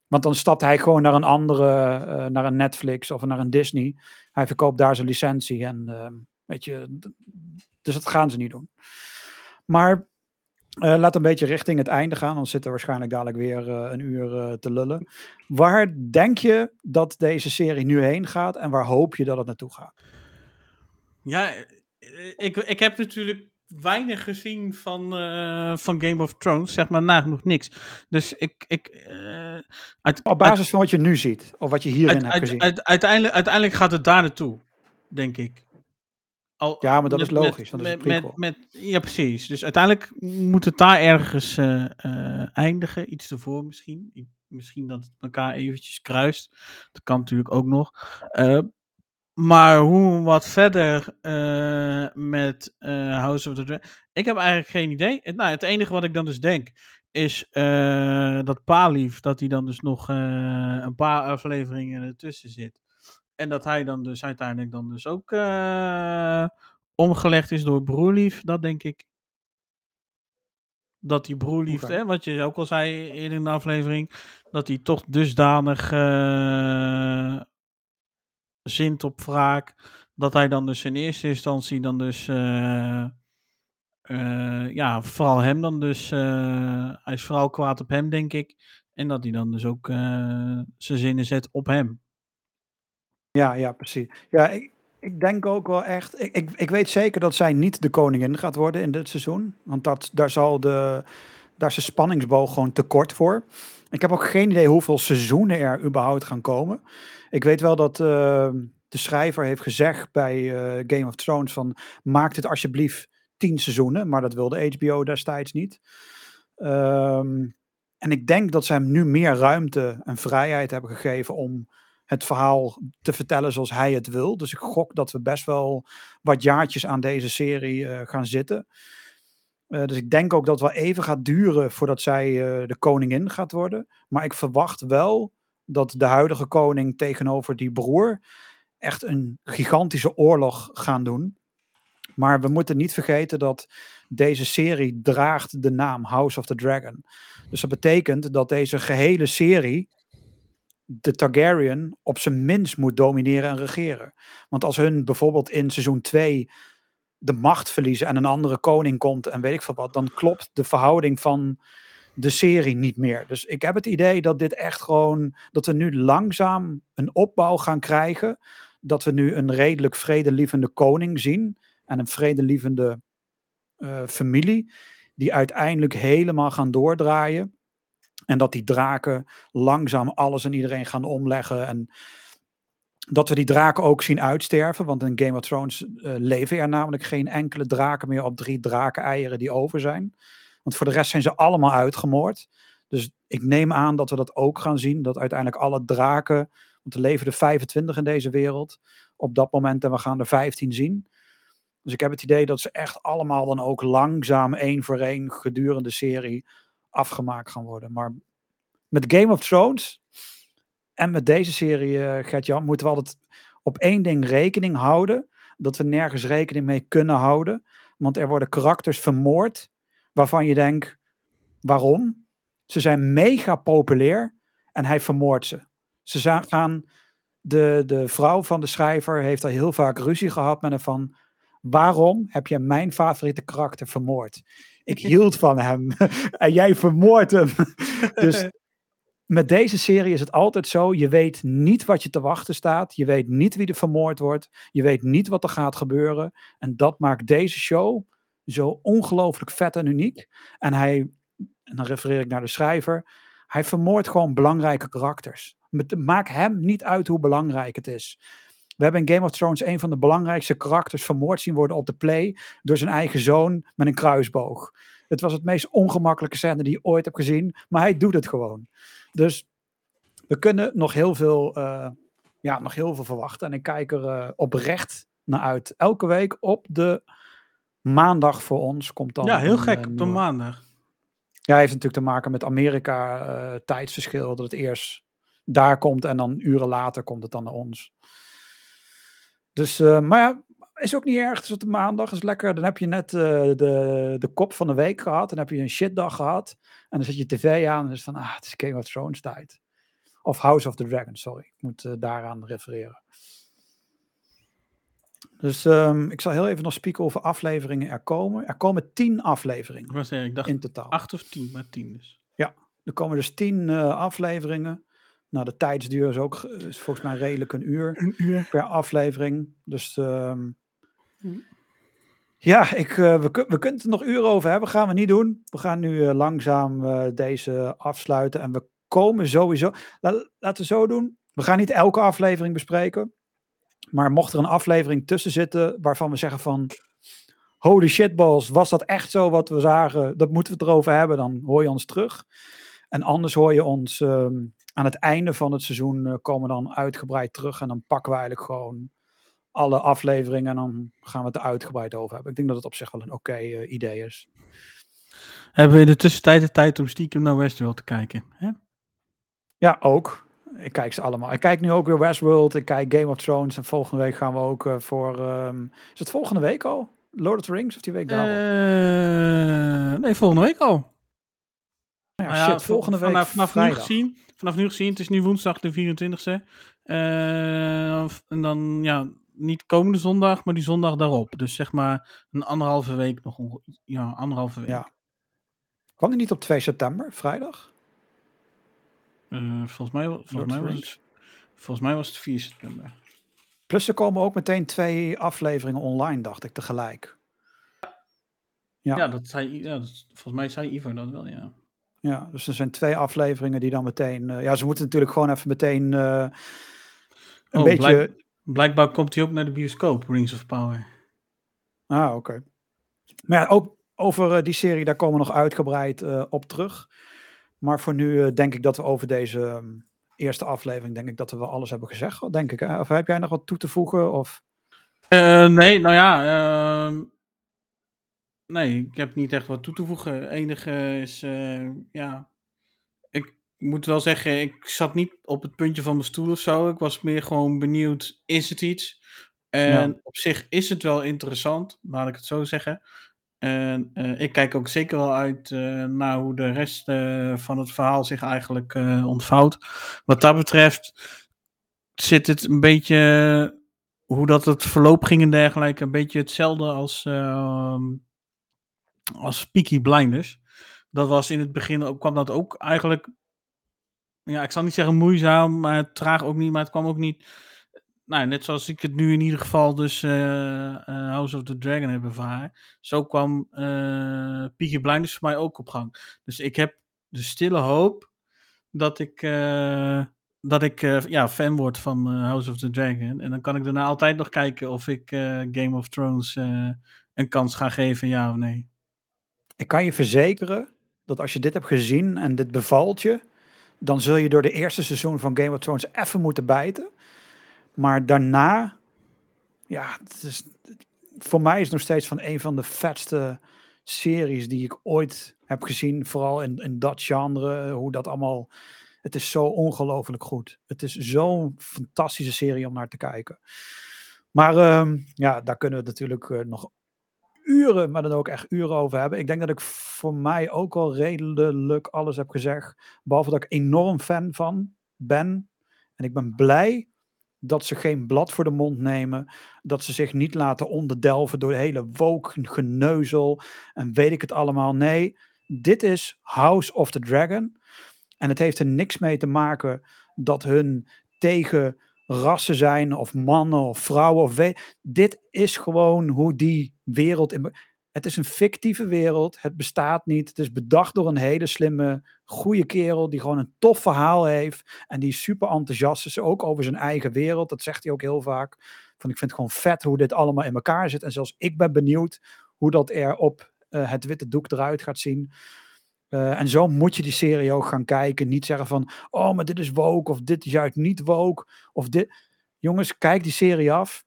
Want dan stapt hij gewoon naar een andere, eh, naar een Netflix of naar een Disney. Hij verkoopt daar zijn licentie en eh, weet je, dus dat gaan ze niet doen. Maar eh, laat een beetje richting het einde gaan, dan zitten we waarschijnlijk dadelijk weer eh, een uur eh, te lullen. Waar denk je dat deze serie nu heen gaat en waar hoop je dat het naartoe gaat? Ja, ik, ik heb natuurlijk weinig gezien van, van Game of Thrones. Zeg maar nagenoeg niks. Dus ik... ik uit, Op basis van wat je nu ziet, of wat je hierin uit, hebt gezien. uit- uiteindelijk, uiteindelijk gaat het daar naartoe, denk ik. Al, Ja, maar dat met- is logisch, Met, want dat is met, met, ja, precies. Dus uiteindelijk moet het daar ergens eh, eh, eindigen. Iets ervoor misschien. I- Misschien dat het elkaar eventjes kruist. Dat kan natuurlijk ook nog. Eh, maar hoe wat verder met House of the Dragon. Ik heb eigenlijk geen idee. Het, nou, het enige wat ik dan dus denk is dat Palief, dat hij dan dus nog een paar afleveringen ertussen zit. En dat hij dan dus uiteindelijk dan dus ook eh, omgelegd is door Broerlief, dat denk ik. Dat die Broerlief, hè, wat je ook al zei eerder in de aflevering, dat hij toch dusdanig eh zint op wraak, dat hij dan dus in eerste instantie dan dus, eh, ja, vooral hem dan dus, hij is vooral kwaad op hem, denk ik. En dat hij dan dus ook zijn zinnen zet op hem. Ja, ja, precies. Ja, ik, ik denk ook wel echt. Ik, ik, ik weet zeker dat zij niet de koningin gaat worden in dit seizoen. Want dat, daar, zal de, daar is de spanningsboog gewoon te kort voor. Ik heb ook geen idee hoeveel seizoenen er überhaupt gaan komen. Ik weet wel dat eh, de schrijver heeft gezegd bij eh, Game of Thrones van maak dit alsjeblieft tien seizoenen. Maar dat wilde HBO destijds niet. Ehm, en ik denk dat ze hem nu meer ruimte en vrijheid hebben gegeven om het verhaal te vertellen zoals hij het wil. Dus ik gok dat we best wel wat jaartjes aan deze serie eh, gaan zitten. Eh, dus ik denk ook dat het wel even gaat duren voordat zij eh, de koningin gaat worden. Maar ik verwacht wel dat de huidige koning tegenover die broer echt een gigantische oorlog gaan doen. Maar we moeten niet vergeten dat deze serie draagt de naam House of the Dragon. Dus dat betekent dat deze gehele serie de Targaryen op zijn minst moet domineren en regeren. Want als hun bijvoorbeeld in seizoen 2 de macht verliezen en een andere koning komt en weet ik veel wat, dan klopt de verhouding van de serie niet meer. Dus ik heb het idee dat dit echt gewoon, dat we nu langzaam een opbouw gaan krijgen. Dat we nu een redelijk vredelievende koning zien en een vredelievende eh, familie, die uiteindelijk helemaal gaan doordraaien. En dat die draken langzaam alles en iedereen gaan omleggen. En dat we die draken ook zien uitsterven. Want in Game of Thrones uh, leven er namelijk geen enkele draken meer op drie draken-eieren die over zijn. Want voor de rest zijn ze allemaal uitgemoord. Dus ik neem aan dat we dat ook gaan zien. Dat uiteindelijk alle draken, want er leven er 25 in deze wereld op dat moment en we gaan er 15 zien. Dus ik heb het idee dat ze echt allemaal dan ook langzaam één voor één gedurende de serie afgemaakt gaan worden. Maar met Game of Thrones en met deze serie, uh, Gert-Jan, moeten we altijd op één ding rekening houden. Dat we nergens rekening mee kunnen houden. Want er worden karakters vermoord waarvan je denkt, waarom? Ze zijn mega populair en hij vermoordt ze. Ze gaan, de, de vrouw van de schrijver heeft al heel vaak ruzie gehad met hem van, waarom heb je mijn favoriete karakter vermoord? Ik hield van hem en jij vermoordt hem. dus met deze serie is het altijd zo: je weet niet wat je te wachten staat. Je weet niet wie er vermoord wordt. Je weet niet wat er gaat gebeuren. En dat maakt deze show zo ongelooflijk vet en uniek. En hij, en dan refereer ik naar de schrijver, hij vermoordt gewoon belangrijke karakters. Maak hem niet uit hoe belangrijk het is. We hebben in Game of Thrones een van de belangrijkste karakters vermoord zien worden op de play door zijn eigen zoon met een kruisboog. Het was het meest ongemakkelijke scène die je ooit hebt gezien, maar hij doet het gewoon. Dus we kunnen nog heel veel, uh, ja, nog heel veel verwachten. En ik kijk er uh, oprecht naar uit. Elke week op de maandag voor ons komt dan. Ja, heel gek, op de maandag. Ja, heeft natuurlijk te maken met Amerika uh, tijdsverschil. Dat het eerst daar komt en dan uren later komt het dan naar ons. Dus, maar ja, is ook niet erg. Het is op de maandag, is lekker. Dan heb je net de, de kop van de week gehad. Dan heb je een shitdag gehad. En dan zet je tv aan en is van, ah, het is Game of Thrones tijd. Of House of the Dragon, sorry. Ik moet uh, daaraan refereren. Dus um, ik zal heel even nog spieken over afleveringen er komen. Er komen tien afleveringen. Wat zei ik? dacht in totaal. Acht of tien, maar tien dus. Ja, er komen dus tien afleveringen. Nou, de tijdsduur is ook is volgens mij redelijk een uur, een uur. per aflevering. Dus um, hm. Ja, ik, uh, we, we kunnen het er nog uren over hebben. Gaan we niet doen. We gaan nu uh, langzaam uh, deze afsluiten. En we komen sowieso. La, laten we zo doen. We gaan niet elke aflevering bespreken. Maar mocht er een aflevering tussen zitten waarvan we zeggen van. Holy shit, balls, was dat echt zo wat we zagen? Dat moeten we het erover hebben. Dan hoor je ons terug. En anders hoor je ons um, aan het einde van het seizoen komen dan uitgebreid terug. En dan pakken we eigenlijk gewoon alle afleveringen en dan gaan we het er uitgebreid over hebben. Ik denk dat het op zich wel een oké okay, uh, idee is. Hebben we in de tussentijd de tijd om stiekem naar Westworld te kijken? Hè? Ja, ook. Ik kijk ze allemaal. Ik kijk nu ook weer Westworld. Ik kijk Game of Thrones. En volgende week gaan we ook uh, voor... Um, is het volgende week al? Lord of the Rings of die week daarop? Uh, nee, volgende week al. Ja, nou shit, volgende week vanaf, vanaf nu gezien. Vanaf nu gezien. Het is nu woensdag de 24e. Uh, en dan, ja, niet komende zondag, maar die zondag daarop. Dus zeg maar een anderhalve week nog. Ja, anderhalve week. Ja. Kwam die niet op 2 september, vrijdag? Uh, volgens mij, volgens mij, was het, volgens mij was het 4 september. Plus er komen ook meteen twee afleveringen online, dacht ik, tegelijk. Ja, ja, dat zei, ja dat, volgens mij zei Ivo dat wel, ja. Ja, dus er zijn twee afleveringen die dan meteen... Uh, ja, ze moeten natuurlijk gewoon even meteen uh, een oh, beetje... Blijk, Blijkbaar komt hij ook naar de bioscoop, Rings of Power. Ah, oké. Okay. Maar ja, ook over uh, die serie, daar komen we nog uitgebreid op terug. Maar voor nu denk ik dat we over deze um, eerste aflevering, denk ik dat we wel alles hebben gezegd, denk ik. Hè? Of heb jij nog wat toe te voegen? Of? nee, nou ja, ehm, nee, ik heb niet echt wat toe te voegen. Het enige is, ja, ik moet wel zeggen, ik zat niet op het puntje van mijn stoel of zo. Ik was meer gewoon benieuwd, is het iets? En ja. op zich is het wel interessant, laat ik het zo zeggen. En uh, ik kijk ook zeker wel uit uh, naar hoe de rest van het verhaal zich eigenlijk ontvouwt. Wat dat betreft zit het een beetje, hoe dat het verloop ging en dergelijke, een beetje hetzelfde als, ehm, als Peaky Blinders. Dat was in het begin ook, kwam dat ook eigenlijk ja, ik zal niet zeggen moeizaam, maar traag ook niet. Maar het kwam ook niet. Nou, net zoals ik het nu in ieder geval dus uh, uh, House of the Dragon heb ervaren. Zo kwam uh, Peaky Blinders voor mij ook op gang. Dus ik heb de stille hoop dat ik, dat ik eh, ja, fan word van eh, House of the Dragon. En dan kan ik daarna altijd nog kijken of ik eh, Game of Thrones eh, een kans ga geven, ja of nee. Ik kan je verzekeren dat als je dit hebt gezien en dit bevalt je, dan zul je door de eerste seizoen van Game of Thrones even moeten bijten. Maar daarna, ja, het is, voor mij is het nog steeds van een van de vetste series die ik ooit heb gezien. Vooral in, in dat genre, hoe dat allemaal. Het is zo ongelooflijk goed. Het is zo'n fantastische serie om naar te kijken. Maar ehm, ja, daar kunnen we natuurlijk eh, nog uren, maar dan ook echt uren over hebben. Ik denk dat ik voor mij ook al redelijk alles heb gezegd. Behalve dat ik enorm fan van ben. En ik ben blij dat ze geen blad voor de mond nemen. Dat ze zich niet laten onderdelven door de hele woke geneuzel. En weet ik het allemaal. Nee, dit is House of the Dragon. En het heeft er niks mee te maken dat hun tegen rassen zijn, of mannen of vrouwen. Of weet. Dit is gewoon hoe die wereld. In, het is een fictieve wereld. Het bestaat niet. Het is bedacht door een hele slimme, goede kerel. die gewoon een tof verhaal heeft. En die super enthousiast is. Ook over zijn eigen wereld. Dat zegt hij ook heel vaak. Van, ik vind het gewoon vet hoe dit allemaal in elkaar zit. En zelfs ik ben benieuwd hoe dat er op uh, het witte doek eruit gaat zien. Uh, en zo moet je die serie ook gaan kijken. Niet zeggen van, oh, maar dit is woke, of dit is juist niet woke, of dit. Jongens, kijk die serie af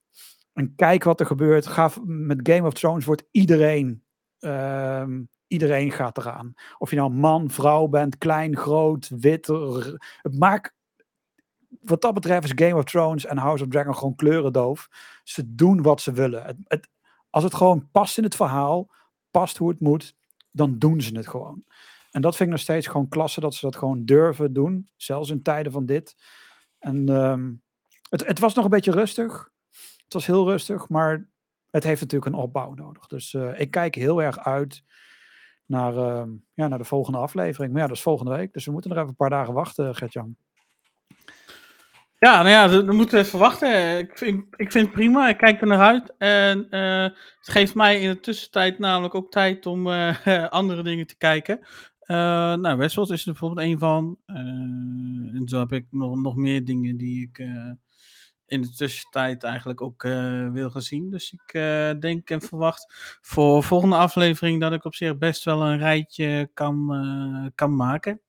en kijk wat er gebeurt. Ga, met Game of Thrones wordt iedereen, uh, iedereen gaat eraan. Of je nou man, vrouw bent, klein, groot, wit. Het maakt, wat dat betreft is Game of Thrones en House of Dragon gewoon kleurendoof. Ze doen wat ze willen. Het, als het gewoon past in het verhaal, past hoe het moet, dan doen ze het gewoon. En dat vind ik nog steeds gewoon klasse dat ze dat gewoon durven doen. Zelfs in tijden van dit. En um, het, het, was nog een beetje rustig. Het was heel rustig, maar het heeft natuurlijk een opbouw nodig. Dus uh, ik kijk heel erg uit naar, uh, ja, naar de volgende aflevering. Maar ja, dat is volgende week. Dus we moeten nog even een paar dagen wachten, Gertjan. Ja, nou ja, moeten we even wachten. Ik vind, ik vind het prima. Ik kijk er naar uit. En uh, het geeft mij in de tussentijd namelijk ook tijd om andere dingen te kijken. Nou, Westworld is er bijvoorbeeld een van. en zo heb ik nog, nog meer dingen die ik in de tussentijd eigenlijk ook wil gaan zien. Dus ik denk en verwacht voor volgende aflevering dat ik op zich best wel een rijtje kan, kan maken.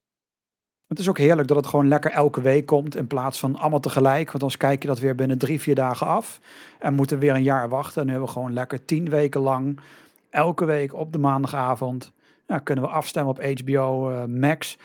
Het is ook heerlijk dat het gewoon lekker elke week komt in plaats van allemaal tegelijk. Want anders kijk je dat weer binnen drie, vier dagen af. En moeten weer een jaar wachten. En nu hebben we gewoon lekker tien weken lang, elke week op de maandagavond, kunnen we afstemmen op HBO uh, Max.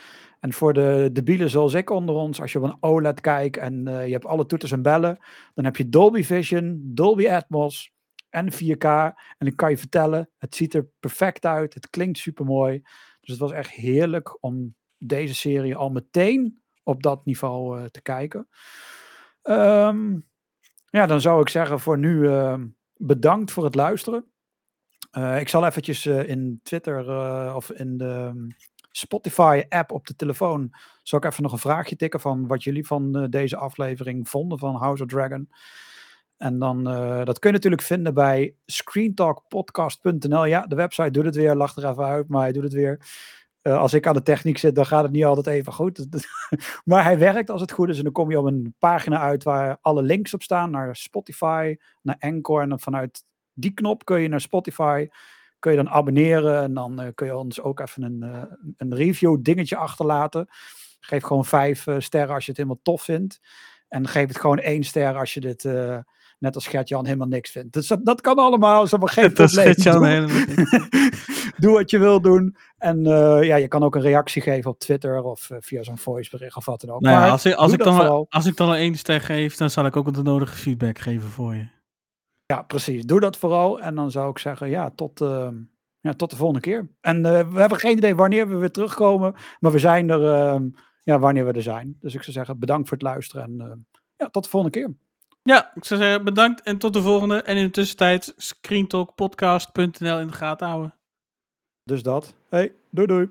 En voor de debielen zoals ik onder ons, als je op een OLED kijkt en uh, je hebt alle toeters en bellen, dan heb je Dolby Vision, Dolby Atmos en 4K. En ik kan je vertellen, het ziet er perfect uit. Het klinkt super mooi. Dus het was echt heerlijk om deze serie al meteen op dat niveau uh, te kijken. Um, ja, dan zou ik zeggen voor nu uh, bedankt voor het luisteren. Uh, ik zal eventjes in Twitter of in de Spotify-app op de telefoon... zal ik even nog een vraagje tikken van wat jullie van deze aflevering vonden van House of Dragon. En dan, dat kun je natuurlijk vinden bij screentalkpodcast.nl. Ja, de website doet het weer, lacht er even uit, maar hij doet het weer. Uh, als ik aan de techniek zit, dan gaat het niet altijd even goed. maar hij werkt als het goed is. En dan kom je op een pagina uit waar alle links op staan. Naar Spotify, naar Anchor. En dan vanuit die knop kun je naar Spotify. Kun je dan abonneren. En dan uh, kun je ons ook even een, uh, een review dingetje achterlaten. Geef gewoon vijf sterren als je het helemaal tof vindt. En geef het gewoon één ster als je dit net als Gert-Jan helemaal niks vindt. Dus dat, dat kan allemaal, is maar geen dat probleem. Gert-Jan helemaal Doe wat je wil doen. En uh, ja, je kan ook een reactie geven op Twitter of uh, via zo'n voicebericht of wat dan ook. Nou, maar als, ik, als, ik dan, vooral. als ik dan een één ster geef, dan zal ik ook de nodige feedback geven voor je. Ja, precies. Doe dat vooral. En dan zou ik zeggen, ja, tot, uh, ja, tot de volgende keer. En we hebben geen idee wanneer we weer terugkomen. Maar we zijn er ja, wanneer we er zijn. Dus ik zou zeggen, bedankt voor het luisteren. En ja, tot de volgende keer. Ja, ik zou zeggen bedankt en tot de volgende. En in de tussentijd screentalkpodcast.nl in de gaten houden. Dus dat. Hey, doei doei.